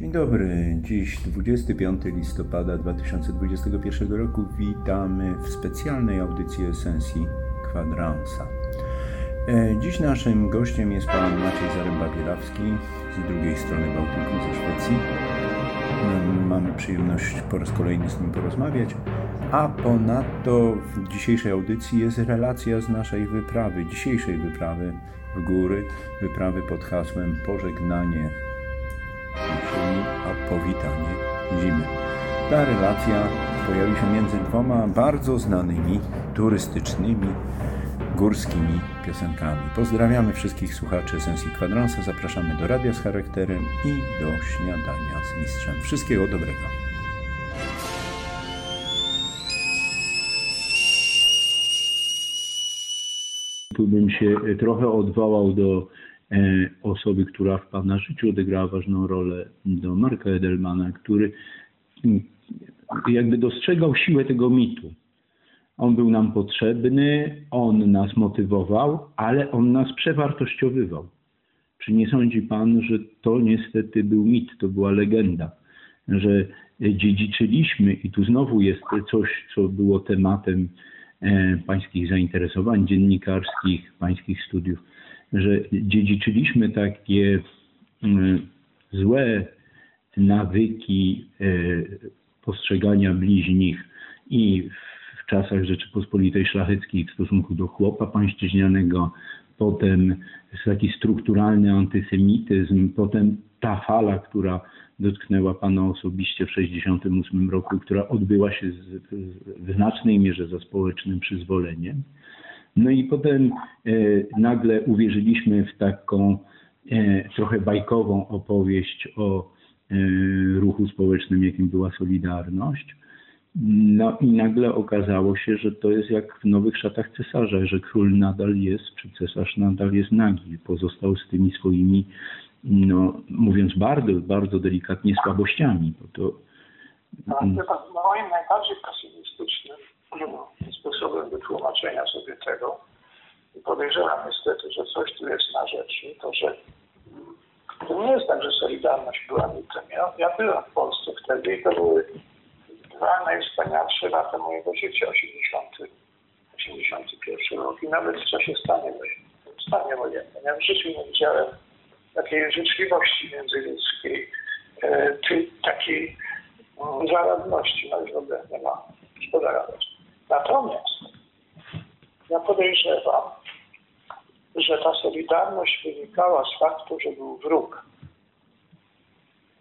Dzień dobry. Dziś 25 listopada 2021 roku. Witamy w specjalnej audycji Esensji Kwadransa. E, Dziś naszym gościem jest pan Maciej Zaręba-Bielawski z drugiej strony Bałtyku, ze Szwecji. Mm, Mamy przyjemność po raz kolejny z nim porozmawiać. A ponadto w dzisiejszej audycji jest relacja z naszej wyprawy, dzisiejszej wyprawy w góry, wyprawy pod hasłem Pożegnanie jesieni, a powitanie zimy. Ta relacja pojawi się między dwoma bardzo znanymi turystycznymi górskimi piosenkami. Pozdrawiamy wszystkich słuchaczy Esencji Kwadransa, zapraszamy do Radia z Charakterem i do Śniadania z Mistrzem. Wszystkiego dobrego. Tu bym się trochę odwołał do osoby, która w Pana życiu odegrała ważną rolę, do Marka Edelmana, który mm, jakby dostrzegał siłę tego mitu. On był nam potrzebny, on nas motywował, ale on nas przewartościowywał. Czy nie sądzi Pan, że to niestety był mit, to była legenda, że dziedziczyliśmy, i tu znowu jest coś, co było tematem e, pańskich zainteresowań dziennikarskich, pańskich studiów, że dziedziczyliśmy takie mm, złe nawyki e, postrzegania bliźnich i w czasach Rzeczypospolitej Szlacheckiej w stosunku do chłopa pańszczyźnianego, potem taki strukturalny antysemityzm, potem ta fala, która dotknęła Pana osobiście w 1968 roku, która odbyła się w znacznej mierze za społecznym przyzwoleniem. No i potem e, nagle uwierzyliśmy w taką e, trochę bajkową opowieść o e, ruchu społecznym, jakim była Solidarność. No i nagle okazało się, że to jest jak w nowych szatach cesarza, że król nadal jest, czy cesarz nadal jest nagi. Pozostał z tymi swoimi, no mówiąc bardzo, bardzo delikatnie, słabościami. Bo to, A wie pan, moim najbardziej pesymistycznym sposobem wytłumaczenia sobie tego i podejrzewam niestety, że coś tu jest na rzeczy, to że to nie jest tak, że Solidarność była mitem. Ja, ja byłem w Polsce wtedy i to były dwa najwspanialsze lata mojego życia, 80, 81 rok i nawet w czasie stanie wojennym. W stanie wojennym. Ja w życiu nie widziałem takiej życzliwości międzyludzkiej, e, takiej mm, zaradności, no już w ogóle nie ma szkoda radości. Natomiast ja podejrzewam, że ta solidarność wynikała z faktu, że był wróg.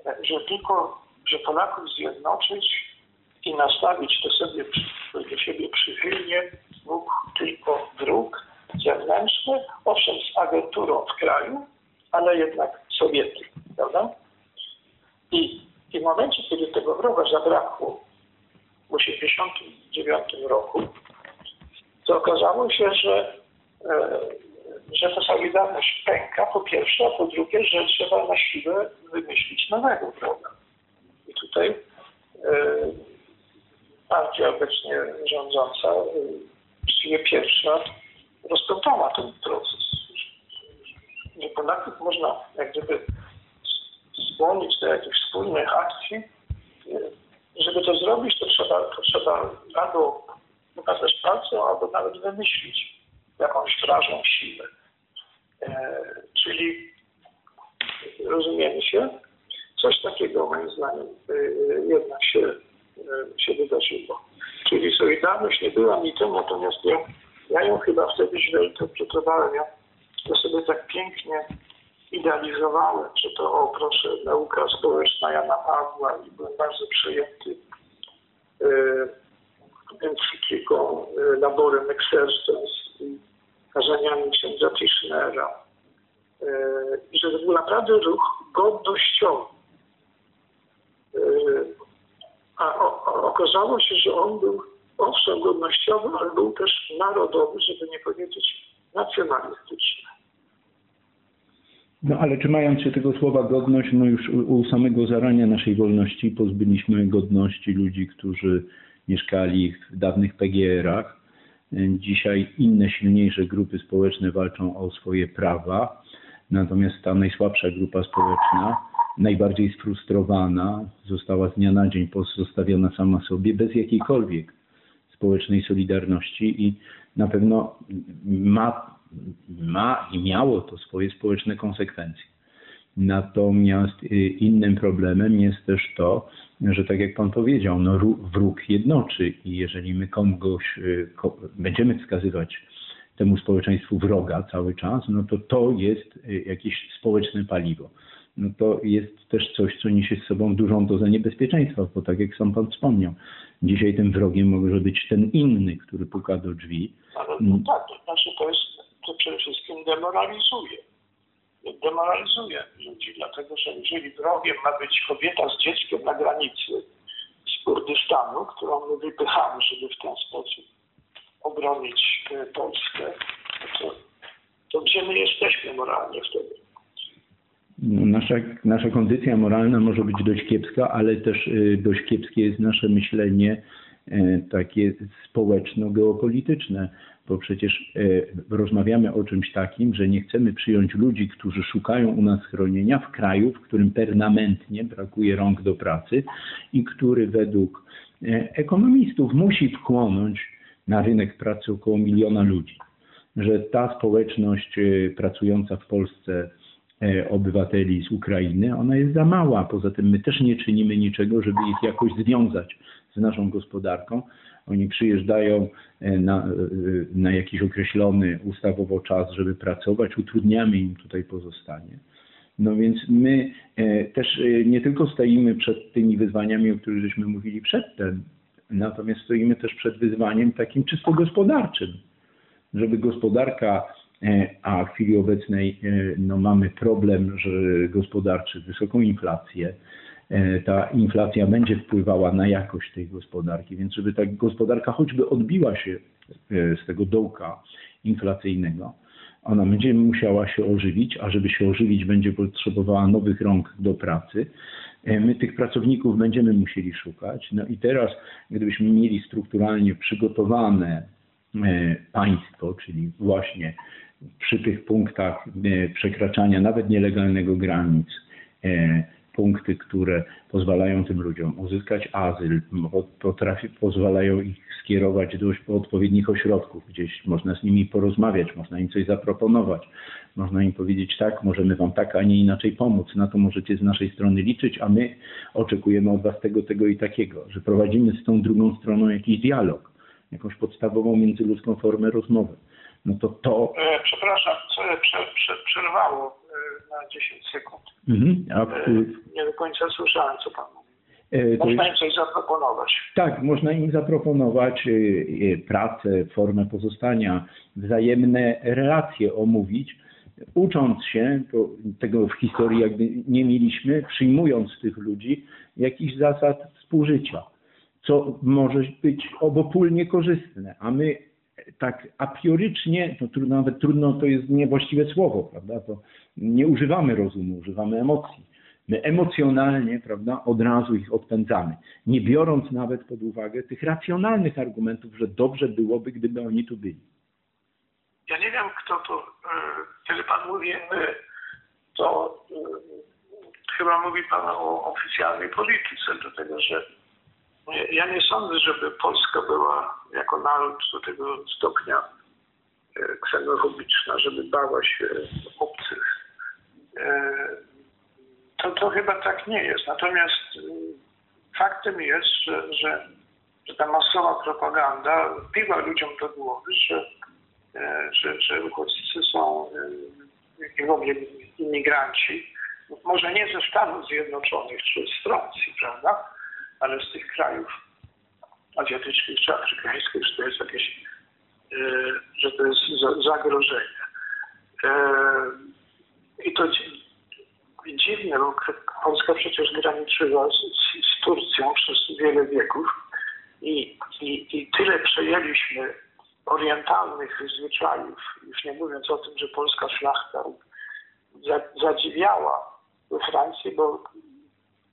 Że tylko, że Polaków zjednoczyć i nastawić do, sobie, do siebie przychylnie mógł tylko wróg zewnętrzny, owszem z agenturą w kraju, ale jednak Sowiety, prawda? I, I w momencie, kiedy tego wroga zabrakło w 1989 roku, to okazało się, że, e, że ta solidarność pęka, po pierwsze, a po drugie, że trzeba na siłę wymyślić nowego wroga. I tutaj e, partia obecnie rządząca, e, właściwie pierwsza, rozpętała ten proces. Że Polaków można jak gdyby skłonić do jakichś wspólnych akcji. Żeby to zrobić, to trzeba, to trzeba albo pokazać palcem, albo nawet wymyślić jakąś wrażą siłę. E, czyli rozumiemy się, coś takiego moim zdaniem e, jednak się, e, się wydarzyło. Czyli Solidarność nie była mitem, natomiast ja, ja ją chyba wtedy źle interpretowałem. Ja to sobie tak pięknie idealizowałem, że to, o proszę, nauka społeczna Jana Pawła i byłem bardzo przejęty e, encykliką e, Laborem Exercens i kazaniami księdza Tischnera. E, I że to był naprawdę ruch godnościowy. A okazało się, że on był owszem godnościowy, ale był też narodowy, żeby nie powiedzieć nacjonalistyczny. No ale czy mając się tego słowa godność, no już u, samego zarania naszej wolności pozbyliśmy godności ludzi, którzy mieszkali w dawnych PGR-ach. Dzisiaj inne silniejsze grupy społeczne walczą o swoje prawa, natomiast ta najsłabsza grupa społeczna, najbardziej sfrustrowana, została z dnia na dzień pozostawiona sama sobie bez jakiejkolwiek społecznej solidarności i na pewno ma, ma i miało to swoje społeczne konsekwencje. Natomiast y, innym problemem jest też to, że tak jak Pan powiedział, no wróg jednoczy i jeżeli my komuś y, będziemy wskazywać temu społeczeństwu wroga cały czas, no to to jest y, jakieś społeczne paliwo. No to jest też coś, co niesie z sobą dużą dozę niebezpieczeństwa, bo tak jak sam Pan wspomniał, dzisiaj tym wrogiem może być ten inny, który puka do drzwi. Ale no tak, to znaczy to jest, to przede wszystkim demoralizuje demoralizuje ludzi, dlatego że jeżeli wrogiem ma być kobieta z dzieckiem na granicy z Kurdystanu, którą my wypychamy, żeby w ten sposób obronić e, Polskę, to, to gdzie my jesteśmy moralnie wtedy? No, nasza, nasza kondycja moralna może być dość kiepska, ale też e, dość kiepskie jest nasze myślenie takie społeczno-geopolityczne bo przecież e, rozmawiamy o czymś takim, że nie chcemy przyjąć ludzi, którzy szukają u nas schronienia w kraju, w którym permanentnie brakuje rąk do pracy i który według e, ekonomistów musi wchłonąć na rynek pracy około miliona ludzi. Że ta społeczność e, pracująca w Polsce obywateli z Ukrainy, ona jest za mała. Poza tym my też nie czynimy niczego, żeby ich jakoś związać z naszą gospodarką. Oni przyjeżdżają e, na, e, na jakiś określony ustawowo czas, żeby pracować, utrudniamy im tutaj pozostanie. No więc my e, też nie tylko stoimy przed tymi wyzwaniami, o których żeśmy mówili przedtem, natomiast stoimy też przed wyzwaniem takim czysto gospodarczym, żeby gospodarka, a w chwili obecnej no, mamy problem że gospodarczy, wysoką inflację, ta inflacja będzie wpływała na jakość tej gospodarki. Więc żeby ta gospodarka choćby odbiła się e, z tego dołka inflacyjnego, ona będzie musiała się ożywić, a żeby się ożywić, będzie potrzebowała nowych rąk do pracy. E, my tych pracowników będziemy musieli szukać. No i teraz, gdybyśmy mieli strukturalnie przygotowane państwo, czyli właśnie przy tych punktach przekraczania nawet nielegalnego granic, punkty, które pozwalają tym ludziom uzyskać azyl, potrafi, pozwalają ich skierować do odpowiednich ośrodków, gdzieś można z nimi porozmawiać, można im coś zaproponować, można im powiedzieć tak, możemy wam tak, a nie inaczej pomóc, na to możecie z naszej strony liczyć, a my oczekujemy od was tego, tego i takiego, że prowadzimy z tą drugą stroną jakiś dialog, jakąś podstawową międzyludzką formę rozmowy. No to to... E, przepraszam, prze, prze, przerwało na 10 sekund. Mhm. A, e, nie do końca słyszałem, co pan mówi. E, można im coś zaproponować. Tak, można im zaproponować e, pracę, formę pozostania, wzajemne relacje omówić, ucząc się, bo tego w historii jakby nie mieliśmy, przyjmując tych ludzi, jakichś zasad współżycia, co może być obopólnie korzystne, a my tak a priorycznie, to trudno, nawet trudno to jest niewłaściwe słowo, prawda? To nie używamy rozumu, używamy emocji. My emocjonalnie, prawda, od razu ich odpędzamy, nie biorąc nawet pod uwagę tych racjonalnych argumentów, że dobrze byłoby, gdyby oni tu byli. Ja nie wiem, kto to, e, kiedy Pan mówi my, to e, chyba mówi Pan o oficjalnej polityce, dlatego że ja nie sądzę, żeby Polska była jako naród do tego stopnia e, ksenofobiczna, żeby bała się obcych. E, to, chyba tak nie jest. Natomiast e, faktem jest, że, że, że ta masowa propaganda wbiła ludziom do głowy, że, że, że uchodźcy są i w ogóle imigranci, może nie ze Stanów Zjednoczonych czy z Francji, prawda? ale z tych krajów azjatyckich czy afrykańskich, że to jest jakieś, e, że to jest zagrożenie. E, I to dziwne, bo Polska przecież graniczyła z, z, z Turcją przez wiele wieków i, i, i tyle przejęliśmy orientalnych zwyczajów, już nie mówiąc o tym, że polska szlachta zadziwiała we Francji, bo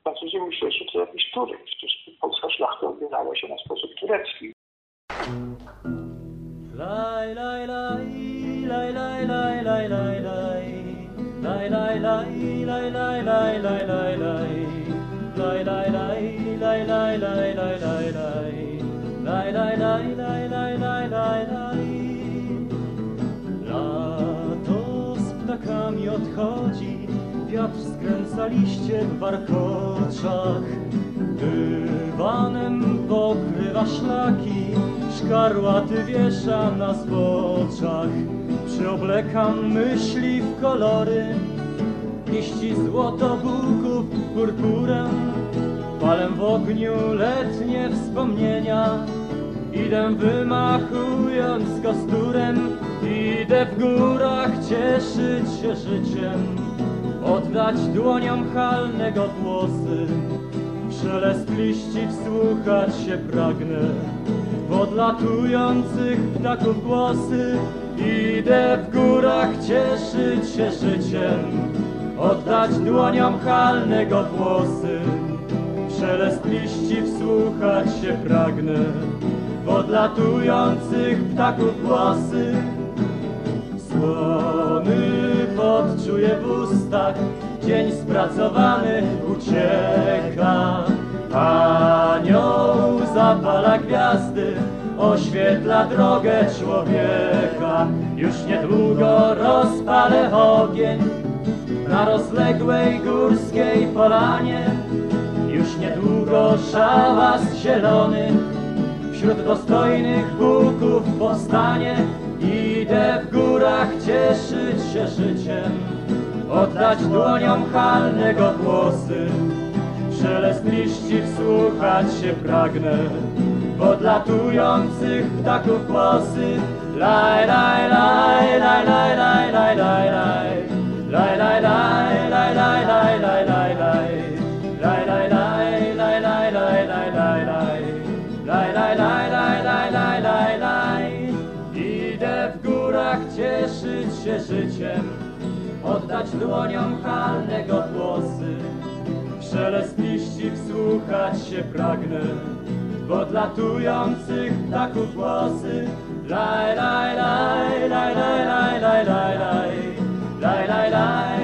Francuzi myśleli, że to jakiś Turek. Przecież polska szlachta ubierała się na sposób turecki. Laj, laj, laj, laj, laj, laj, laj, laj, laj. Laj, laj, laj, laj, laj, laj, laj, laj, laj. Laj, laj, laj, laj, laj, laj, laj, laj, laj. Laj, laj, laj, laj, laj, laj. Lato z ptakami odchodzi, wiatr skręca liście w warkoczach. Dywanem pokrywa szlaki, szkarłaty wiesza na zboczach. Przyoblekam myśli w kolory, liści złoto buków purpurem. Palem w ogniu letnie wspomnienia, idę wymachując kosturem, idę w górach cieszyć się życiem, oddać dłoniom halnego włosy. Szelest liści wsłuchać się pragnę w odlatujących ptaków głosy. Idę w górach cieszyć się życiem, oddać dłoniom halnego włosy. Szelest liści wsłuchać się pragnę w odlatujących ptaków głosy. Słony podczuję w ustach, dzień spracowany ucieka. Anioł zapala gwiazdy, oświetla drogę człowieka. Już niedługo rozpalę ogień na rozległej górskiej polanie. Już niedługo szałas zielony wśród dostojnych buków powstanie. Idę w górach cieszyć się życiem, oddać dłoniom halnego głosy. Szelest liści wsłuchać się pragnę, w odlatujących ptaków głosy. Laj, laj, laj, laj, laj, laj, laj, laj, laj. Laj, laj, laj, laj, laj, laj, laj, laj, laj. Laj, laj, laj, laj, laj, laj, laj, laj, laj. Laj, laj, laj, laj, laj, laj, laj, laj. Idę w górach cieszyć się życiem, oddać dłoniom halnego głosy. W szelest liści wsłuchać się pragnę, w odlatujących ptaków głosy. Laj, laj, laj, laj, laj, laj, laj, laj, laj. Laj, laj, laj,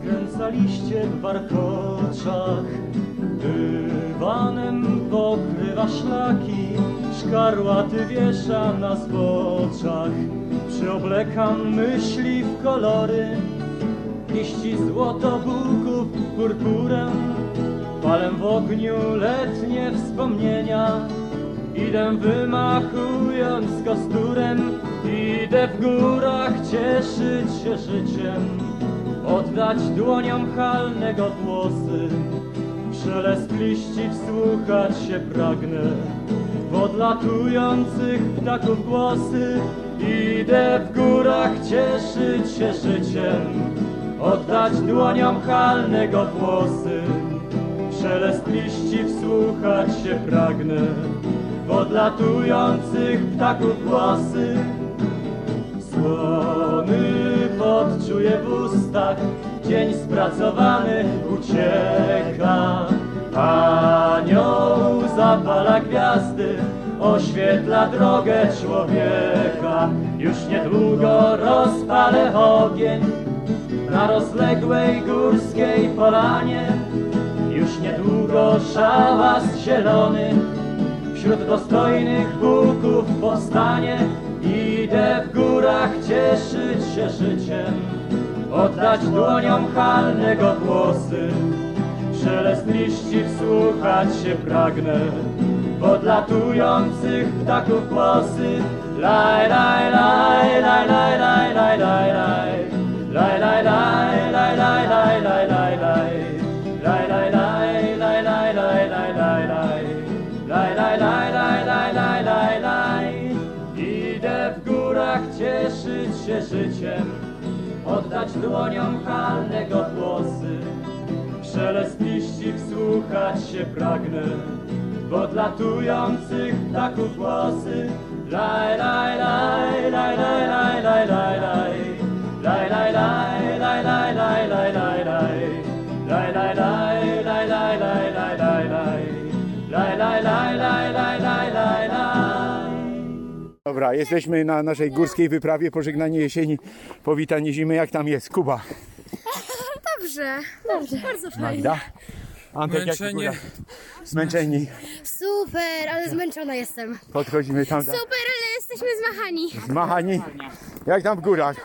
skręca liście w warkoczach. Dywanem pokrywa szlaki, szkarłaty wiesza na zboczach. Przyoblekam myśli w kolory, liści złoto buków purpurem. Palem w ogniu letnie wspomnienia, idę wymachując kosturem. Idę w górach cieszyć się życiem, oddać dłoniom halnego włosy. Szelest liści wsłuchać się pragnę w odlatujących ptaków głosy. Idę w górach cieszyć się życiem, oddać dłoniom halnego włosy. Szelest liści wsłuchać się pragnę w odlatujących ptaków głosy. Słony podczuję w ustach, dzień spracowany ucieka. Anioł zapala gwiazdy, oświetla drogę człowieka. Już niedługo rozpalę ogień na rozległej górskiej polanie. Już niedługo szałas zielony Wśród dostojnych puków powstanie Idę w górach cieszyć się życiem Oddać dłoniom halnego głosy Szelest liści wsłuchać się pragnę W odlatujących ptaków głosy laj, laj, laj, laj, laj, laj Laj, laj, laj, laj, laj, laj, laj, laj, laj się życiem Oddać dłoniom halnego głosy Szelest liści wsłuchać się pragnę W odlatujących ptaków głosy Laj, Dobra, jesteśmy na naszej górskiej wyprawie, pożegnanie jesieni, powitanie zimy. Jak tam jest? Kuba, Dobrze, dobrze. Bardzo fajnie. Magda, Antek, jak Męczenie. góra? Zmęczeni. Super, ale zmęczona jestem. Podchodzimy tam, tam. Super, ale jesteśmy zmachani. Zmachani. Jak tam w górach?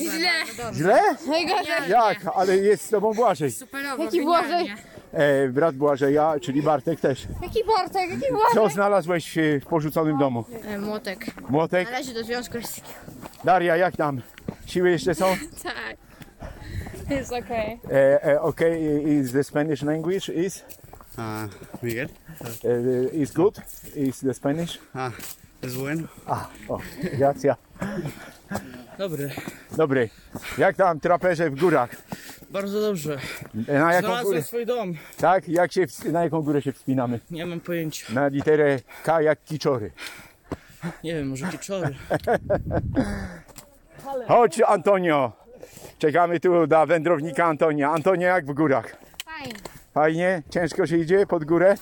Źle. Źle? Najgorzej. Jak? Ale jest z tobą Błażej. Jaki Błażej? E, brat Błażeja, czyli Bartek też. Jaki Bartek? Jaki Co znalazłeś e, w porzuconym domu? E, Młotek. Młotek? Należy do Związku Radzieckiego. Daria, jak tam? Siły jeszcze są? Tak. Jest okej. E, e, okay, is the Spanish language is? Ah, Miguel. E, is good? Is the Spanish? Ah, es bueno. Ah, o, gracja. Dobry. Dobry. Jak tam traperze w górach? Bardzo dobrze. Na jaką Znalazłem górę? swój dom. Tak? Jak się, ws- na jaką górę się wspinamy? Nie mam pojęcia. Na literę K jak kiczory. Nie wiem, może kiczory. Chodź Antonio. Czekamy tu na wędrownika Antonia. Antonio jak w górach? Fajnie. Fajnie? Ciężko się idzie pod górę?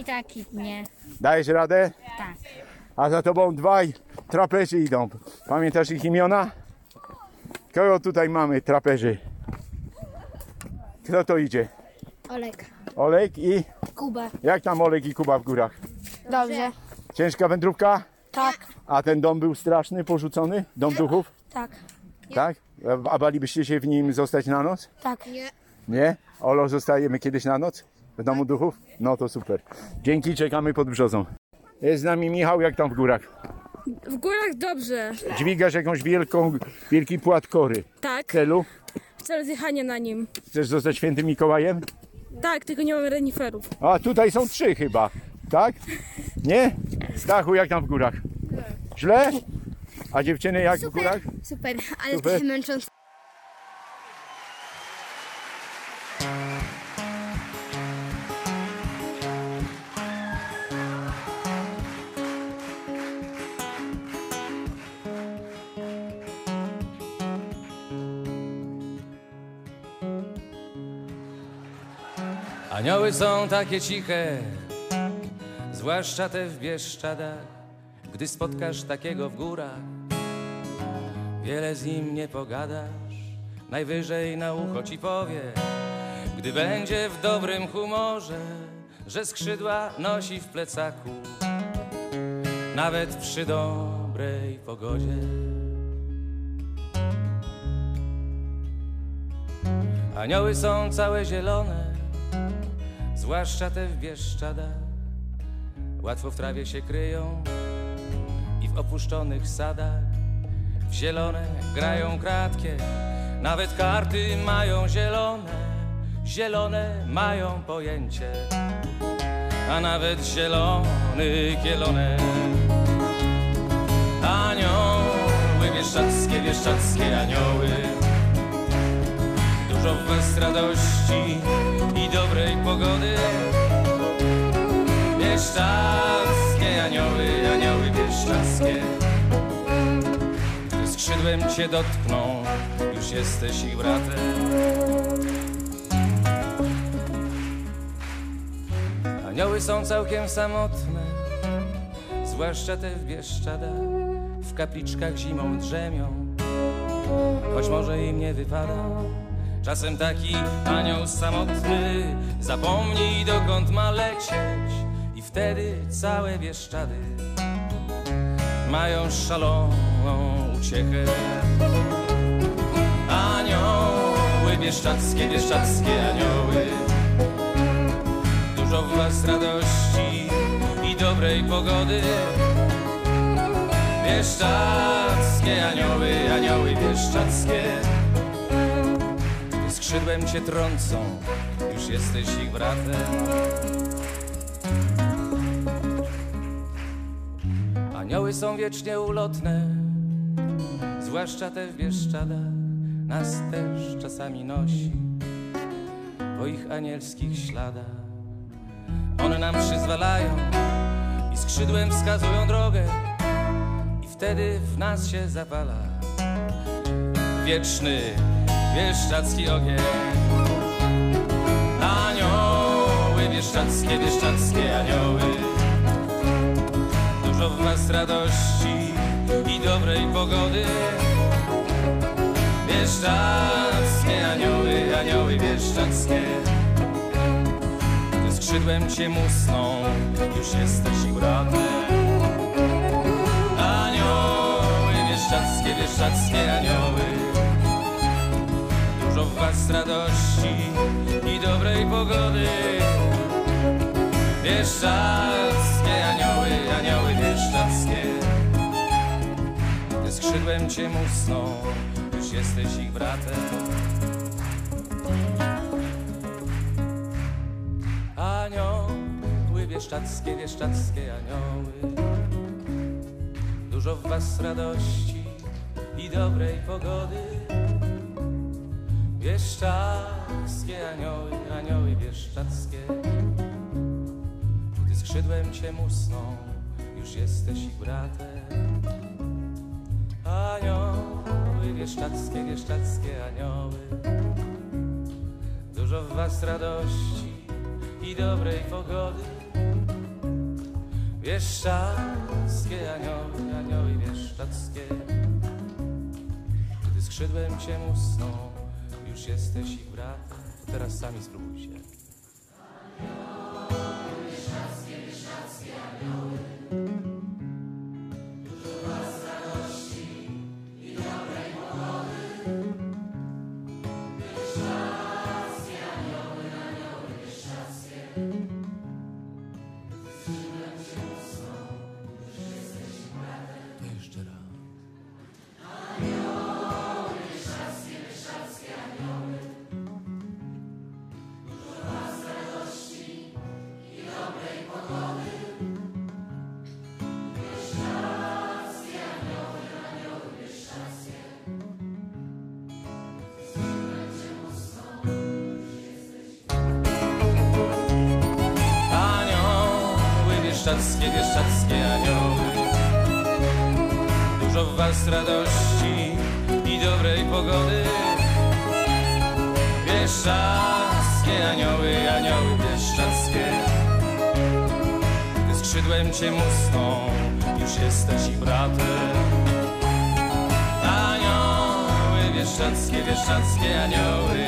I tak i nie. Dajesz radę? Tak. A za tobą dwaj traperzy idą. Pamiętasz ich imiona? Kogo tutaj mamy traperzy? Kto to idzie? Olek. Olek i... Kuba. Jak tam Olek i Kuba w górach? Dobrze. Ciężka wędrówka? Tak. A ten dom był straszny, porzucony? Dom duchów? Tak. Tak? A balibyście się w nim zostać na noc? Tak. Nie. Nie? Olo, zostajemy kiedyś na noc? W domu duchów? No to super. Dzięki, czekamy pod brzozą. Jest z nami Michał, jak tam w górach? W górach dobrze. Dźwigasz jakąś wielką, wielki płat kory. Tak. W celu? W celu zjechania na nim. Chcesz zostać świętym Mikołajem? Tak, tylko nie mamy reniferów. A tutaj są trzy chyba, tak? Nie? Stachu, jak tam w górach? Źle? A dziewczyny jak w górach? Super, ale Super. trochę męczące. Anioły są takie ciche, zwłaszcza te w Bieszczadach. Gdy spotkasz takiego w górach, wiele z nim nie pogadasz. Najwyżej na ucho ci powie, gdy będzie w dobrym humorze, że skrzydła nosi w plecaku, nawet przy dobrej pogodzie. Anioły są całe zielone, zwłaszcza te w Bieszczadach. Łatwo w trawie się kryją i w opuszczonych sadach. W zielone grają kratkie, nawet karty mają zielone. Zielone mają pojęcie, a nawet zielony kielonek. Anioły bieszczackie, bieszczackie anioły. Dużo w was radości dobrej pogody. Bieszczackie anioły, anioły bieszczackie. Gdy skrzydłem cię dotkną, już jesteś ich bratem. Anioły są całkiem samotne, zwłaszcza te w Bieszczadach. W kapliczkach zimą drzemią, choć może im nie wypada. Czasem taki anioł samotny zapomni dokąd ma lecieć i wtedy całe Bieszczady mają szaloną uciechę. Anioły bieszczackie, bieszczackie anioły, dużo w was radości i dobrej pogody. Bieszczackie anioły, anioły bieszczackie, skrzydłem cię trącą, już jesteś ich bratem. Anioły są wiecznie ulotne, zwłaszcza te w Bieszczadach, nas też czasami nosi po ich anielskich śladach. One nam przyzwalają i skrzydłem wskazują drogę i wtedy w nas się zapala wieczny bieszczacki ogień. Anioły bieszczackie, bieszczackie anioły. Dużo w was radości i dobrej pogody. Bieszczackie anioły, anioły bieszczackie Gdy skrzydłem cię musną, już jesteś bratem Anioły bieszczackie, bieszczackie anioły Was radości i dobrej pogody. Bieszczackie anioły, anioły bieszczackie Gdy skrzydłem cię musną, już jesteś ich bratem. Anioły bieszczackie, bieszczackie anioły. Dużo w was radości i dobrej pogody Bieszczackie anioły, anioły bieszczackie Gdy skrzydłem cię musną, już jesteś ich bratem. Anioły bieszczackie, bieszczackie anioły. Dużo w was radości i dobrej pogody. Bieszczackie anioły, anioły bieszczackie Gdy skrzydłem cię musną, już jesteś ich bratem. Teraz sami spróbujcie Anioły bieszczackie, bieszczackie anioły Dużo w was radości i dobrej pogody. Bieszczackie anioły, anioły bieszczackie Gdy skrzydłem cię musną, już jesteś ich bratem. Anioły bieszczackie, bieszczackie anioły.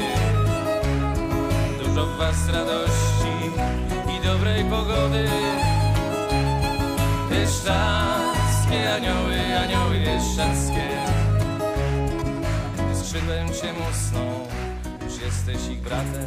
Dużo w was radości i dobrej pogody Bieszczackie anioły, anioły bieszczackie Gdy skrzydłem cię musną, już jesteś ich bratem